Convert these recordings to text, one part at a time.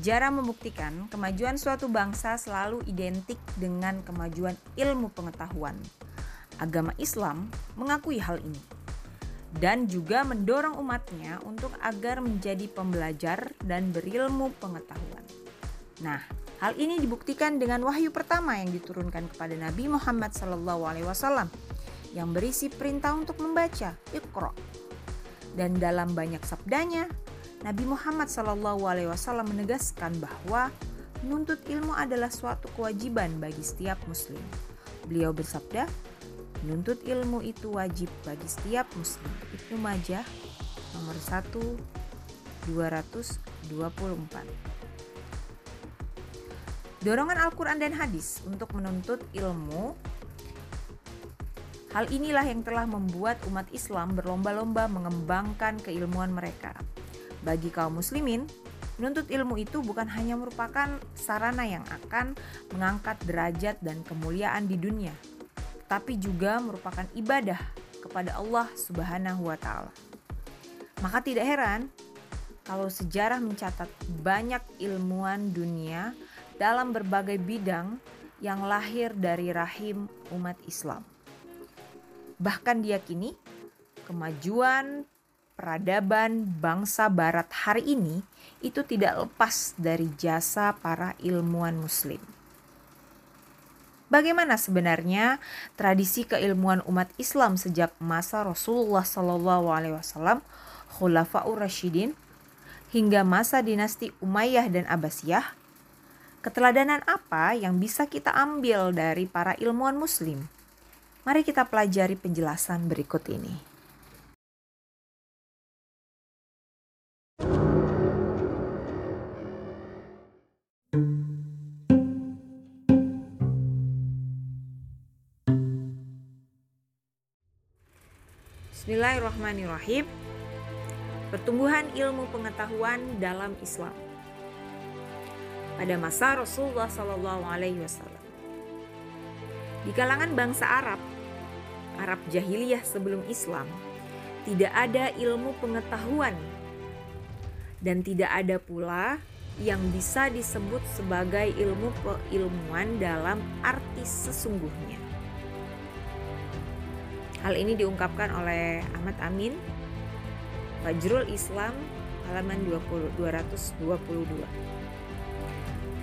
Sejarah membuktikan kemajuan suatu bangsa selalu identik dengan kemajuan ilmu pengetahuan. Agama Islam mengakui hal ini dan juga mendorong umatnya untuk agar menjadi pembelajar dan berilmu pengetahuan. Nah, hal ini dibuktikan dengan wahyu pertama yang diturunkan kepada Nabi Muhammad SAW yang berisi perintah untuk membaca, Iqra. Dan dalam banyak sabdanya, Nabi Muhammad SAW menegaskan bahwa menuntut ilmu adalah suatu kewajiban bagi setiap muslim. Beliau bersabda, menuntut ilmu itu wajib bagi setiap muslim. Ibnu Majah nomor 1 224. Dorongan Al-Quran dan hadis untuk menuntut ilmu Hal inilah yang telah membuat umat Islam berlomba-lomba mengembangkan keilmuan mereka. Bagi kaum muslimin, menuntut ilmu itu bukan hanya merupakan sarana yang akan mengangkat derajat dan kemuliaan di dunia, tapi juga merupakan ibadah kepada Allah Subhanahu wa taala. Maka tidak heran kalau sejarah mencatat banyak ilmuwan dunia dalam berbagai bidang yang lahir dari rahim umat Islam. Bahkan diyakini kemajuan peradaban bangsa barat hari ini itu tidak lepas dari jasa para ilmuwan muslim. Bagaimana sebenarnya tradisi keilmuan umat Islam sejak masa Rasulullah Shallallahu Alaihi Wasallam, Khulafaur Rashidin, hingga masa dinasti Umayyah dan Abbasiyah? Keteladanan apa yang bisa kita ambil dari para ilmuwan Muslim? Mari kita pelajari penjelasan berikut ini. Bismillahirrahmanirrahim. Pertumbuhan ilmu pengetahuan dalam Islam. Pada masa Rasulullah Wasallam, di kalangan bangsa Arab, Arab jahiliyah sebelum Islam, tidak ada ilmu pengetahuan dan tidak ada pula yang bisa disebut sebagai ilmu keilmuan dalam arti sesungguhnya. Hal ini diungkapkan oleh Ahmad Amin, Fajrul Islam, halaman 20, 222.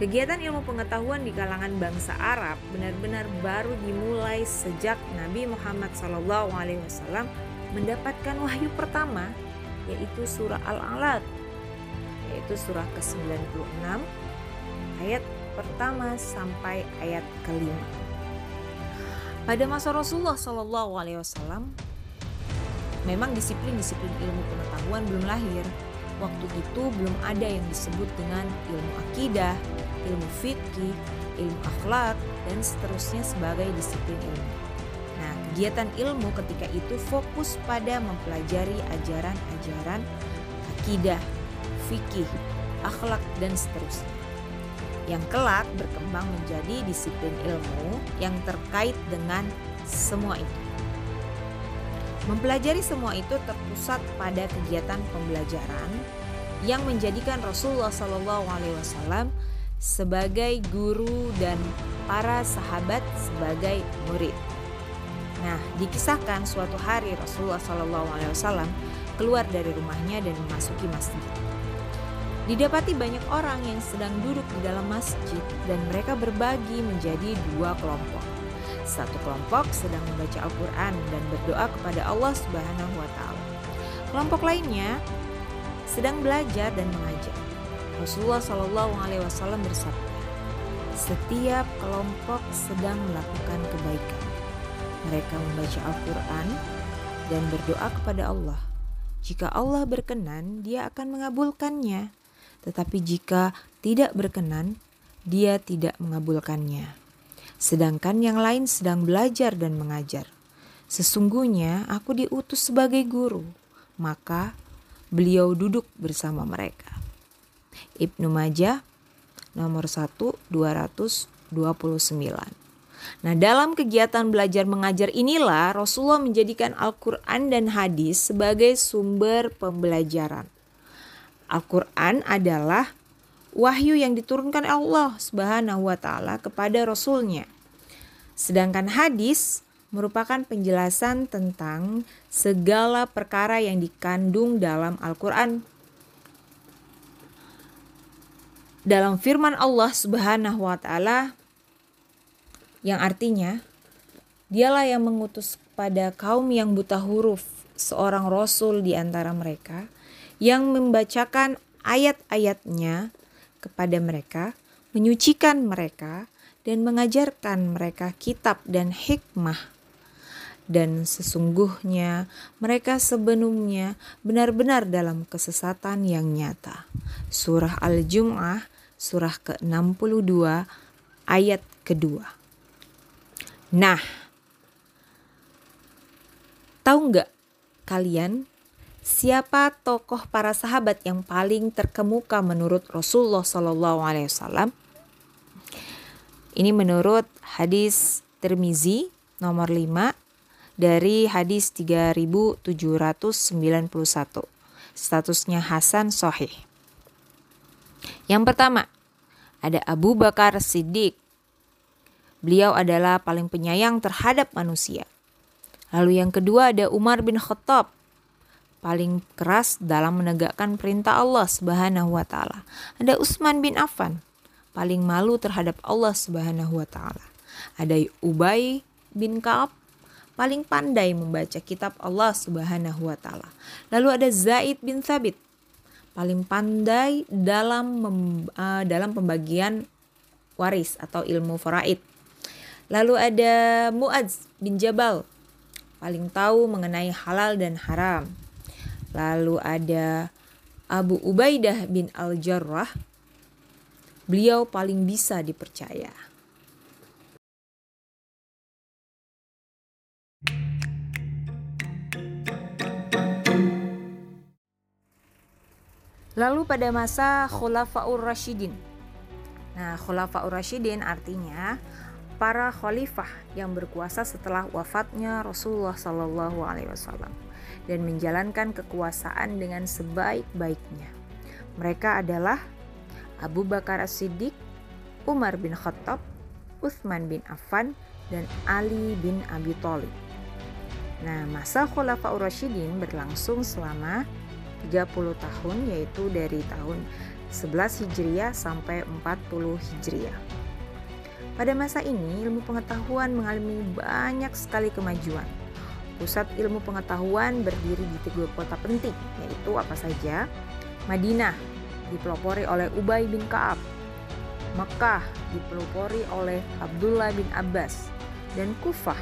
Kegiatan ilmu pengetahuan di kalangan bangsa Arab benar-benar baru dimulai sejak Nabi Muhammad SAW mendapatkan wahyu pertama, yaitu surah Al-Alaq, yaitu surah ke-96, ayat pertama sampai ayat kelima. Pada masa Rasulullah Shallallahu Alaihi Wasallam, memang disiplin-disiplin ilmu pengetahuan belum lahir. Waktu itu belum ada yang disebut dengan ilmu akidah, ilmu fikih, ilmu akhlak, dan seterusnya sebagai disiplin ilmu. Nah, kegiatan ilmu ketika itu fokus pada mempelajari ajaran-ajaran akidah, fikih, akhlak, dan seterusnya yang kelak berkembang menjadi disiplin ilmu yang terkait dengan semua itu. Mempelajari semua itu terpusat pada kegiatan pembelajaran yang menjadikan Rasulullah SAW sebagai guru dan para sahabat sebagai murid. Nah, dikisahkan suatu hari Rasulullah SAW keluar dari rumahnya dan memasuki masjid. Didapati banyak orang yang sedang duduk di dalam masjid dan mereka berbagi menjadi dua kelompok. Satu kelompok sedang membaca Al-Quran dan berdoa kepada Allah Subhanahu wa Ta'ala. Kelompok lainnya sedang belajar dan mengajar. Rasulullah Shallallahu Alaihi Wasallam bersabda, setiap kelompok sedang melakukan kebaikan. Mereka membaca Al-Quran dan berdoa kepada Allah. Jika Allah berkenan, Dia akan mengabulkannya tetapi jika tidak berkenan, dia tidak mengabulkannya. Sedangkan yang lain sedang belajar dan mengajar. Sesungguhnya aku diutus sebagai guru, maka beliau duduk bersama mereka. Ibnu Majah nomor 1 229. Nah, dalam kegiatan belajar mengajar inilah Rasulullah menjadikan Al-Qur'an dan hadis sebagai sumber pembelajaran. Al-Quran adalah wahyu yang diturunkan Allah Subhanahu wa taala kepada rasulnya. Sedangkan hadis merupakan penjelasan tentang segala perkara yang dikandung dalam Al-Qur'an. Dalam firman Allah Subhanahu wa taala yang artinya dialah yang mengutus pada kaum yang buta huruf seorang rasul di antara mereka yang membacakan ayat-ayatnya kepada mereka, menyucikan mereka, dan mengajarkan mereka kitab dan hikmah. Dan sesungguhnya mereka sebelumnya benar-benar dalam kesesatan yang nyata. Surah Al-Jum'ah, surah ke-62, ayat kedua. Nah, tahu nggak kalian siapa tokoh para sahabat yang paling terkemuka menurut Rasulullah Shallallahu Alaihi Wasallam? Ini menurut hadis Tirmizi nomor 5 dari hadis 3791. Statusnya Hasan Sohih. Yang pertama, ada Abu Bakar Siddiq. Beliau adalah paling penyayang terhadap manusia. Lalu yang kedua ada Umar bin Khattab paling keras dalam menegakkan perintah Allah Subhanahu wa taala. Ada Utsman bin Affan paling malu terhadap Allah Subhanahu wa taala. Ada Ubay bin Ka'ab paling pandai membaca kitab Allah Subhanahu wa taala. Lalu ada Zaid bin Thabit paling pandai dalam mem, uh, dalam pembagian waris atau ilmu faraid. Lalu ada Muadz bin Jabal paling tahu mengenai halal dan haram. Lalu ada Abu Ubaidah bin Al-Jarrah. Beliau paling bisa dipercaya. Lalu pada masa Khulafaur Rashidin. Nah, Khulafaur Rashidin artinya para khalifah yang berkuasa setelah wafatnya Rasulullah Shallallahu Alaihi Wasallam dan menjalankan kekuasaan dengan sebaik-baiknya. Mereka adalah Abu Bakar As-Siddiq, Umar bin Khattab, Uthman bin Affan, dan Ali bin Abi Thalib. Nah, masa Khulafaur Rasyidin berlangsung selama 30 tahun yaitu dari tahun 11 Hijriah sampai 40 Hijriah. Pada masa ini, ilmu pengetahuan mengalami banyak sekali kemajuan. Pusat ilmu pengetahuan berdiri di tiga kota penting, yaitu apa saja? Madinah, dipelopori oleh Ubay bin Ka'ab. Mekah, dipelopori oleh Abdullah bin Abbas. Dan Kufah,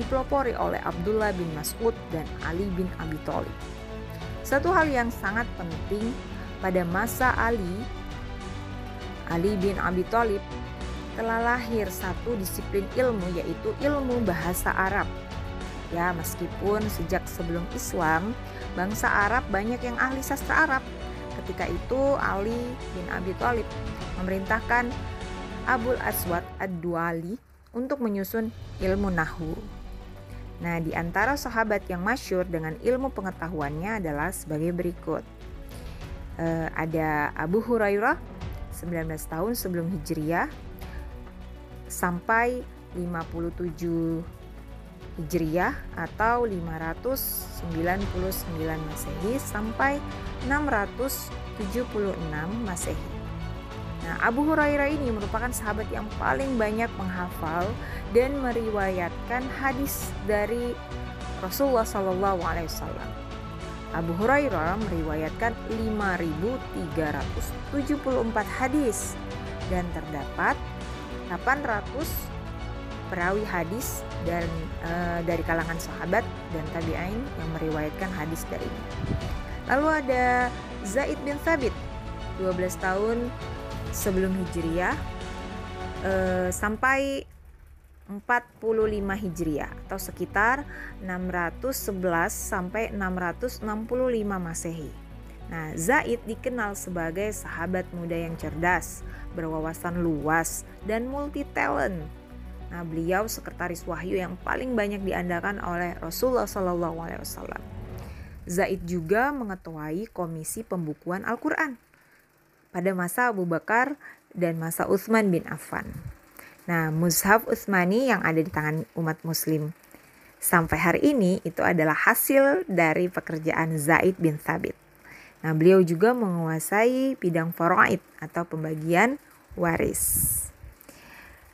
dipelopori oleh Abdullah bin Mas'ud dan Ali bin Abi Thalib. Satu hal yang sangat penting pada masa Ali, Ali bin Abi Thalib telah lahir satu disiplin ilmu yaitu ilmu bahasa Arab. Ya, meskipun sejak sebelum Islam, bangsa Arab banyak yang ahli sastra Arab. Ketika itu Ali bin Abi Thalib memerintahkan Abul Aswad Ad-Duali untuk menyusun ilmu nahu. Nah, di antara sahabat yang masyur dengan ilmu pengetahuannya adalah sebagai berikut. Uh, ada Abu Hurairah 19 tahun sebelum Hijriah sampai 57 Hijriah atau 599 Masehi sampai 676 Masehi. Nah, Abu Hurairah ini merupakan sahabat yang paling banyak menghafal dan meriwayatkan hadis dari Rasulullah Shallallahu Alaihi Wasallam. Abu Hurairah meriwayatkan 5.374 hadis dan terdapat 800 perawi hadis dan e, dari kalangan sahabat dan tabi'in yang meriwayatkan hadis darinya. Lalu ada Zaid bin Thabit 12 tahun sebelum Hijriah e, sampai 45 Hijriah atau sekitar 611 sampai 665 Masehi. Nah, Zaid dikenal sebagai sahabat muda yang cerdas, berwawasan luas, dan multi talent. Nah, beliau sekretaris wahyu yang paling banyak diandalkan oleh Rasulullah Wasallam. Zaid juga mengetuai komisi pembukuan Al-Quran. pada masa Abu Bakar dan masa Utsman bin Affan. Nah, mushaf Utsmani yang ada di tangan umat muslim sampai hari ini itu adalah hasil dari pekerjaan Zaid bin Thabit. Nah, beliau juga menguasai bidang faraid atau pembagian waris.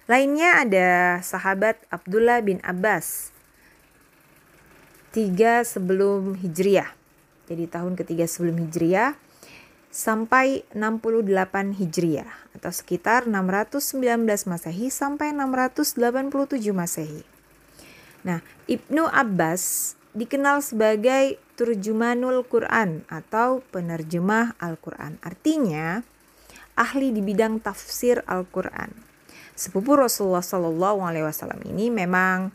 Lainnya ada sahabat Abdullah bin Abbas. Tiga sebelum Hijriah. Jadi tahun ketiga sebelum Hijriah sampai 68 Hijriah atau sekitar 619 Masehi sampai 687 Masehi. Nah, Ibnu Abbas dikenal sebagai turjumanul Quran atau penerjemah Al-Quran. Artinya, ahli di bidang tafsir Al-Quran. Sepupu Rasulullah Shallallahu Alaihi Wasallam ini memang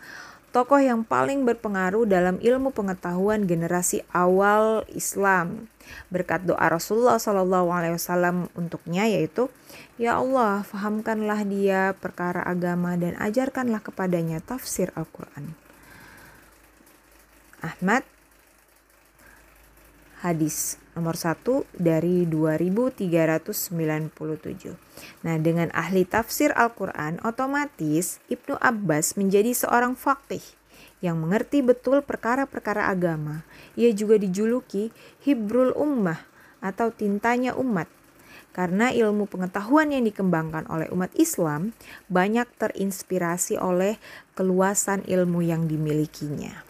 tokoh yang paling berpengaruh dalam ilmu pengetahuan generasi awal Islam. Berkat doa Rasulullah Shallallahu Alaihi Wasallam untuknya yaitu Ya Allah fahamkanlah dia perkara agama dan ajarkanlah kepadanya tafsir Al-Quran. Ahmad hadis nomor satu dari 2397. Nah, dengan ahli tafsir Al-Quran, otomatis Ibnu Abbas menjadi seorang faqih yang mengerti betul perkara-perkara agama. Ia juga dijuluki Hibrul Ummah atau tintanya umat. Karena ilmu pengetahuan yang dikembangkan oleh umat Islam banyak terinspirasi oleh keluasan ilmu yang dimilikinya.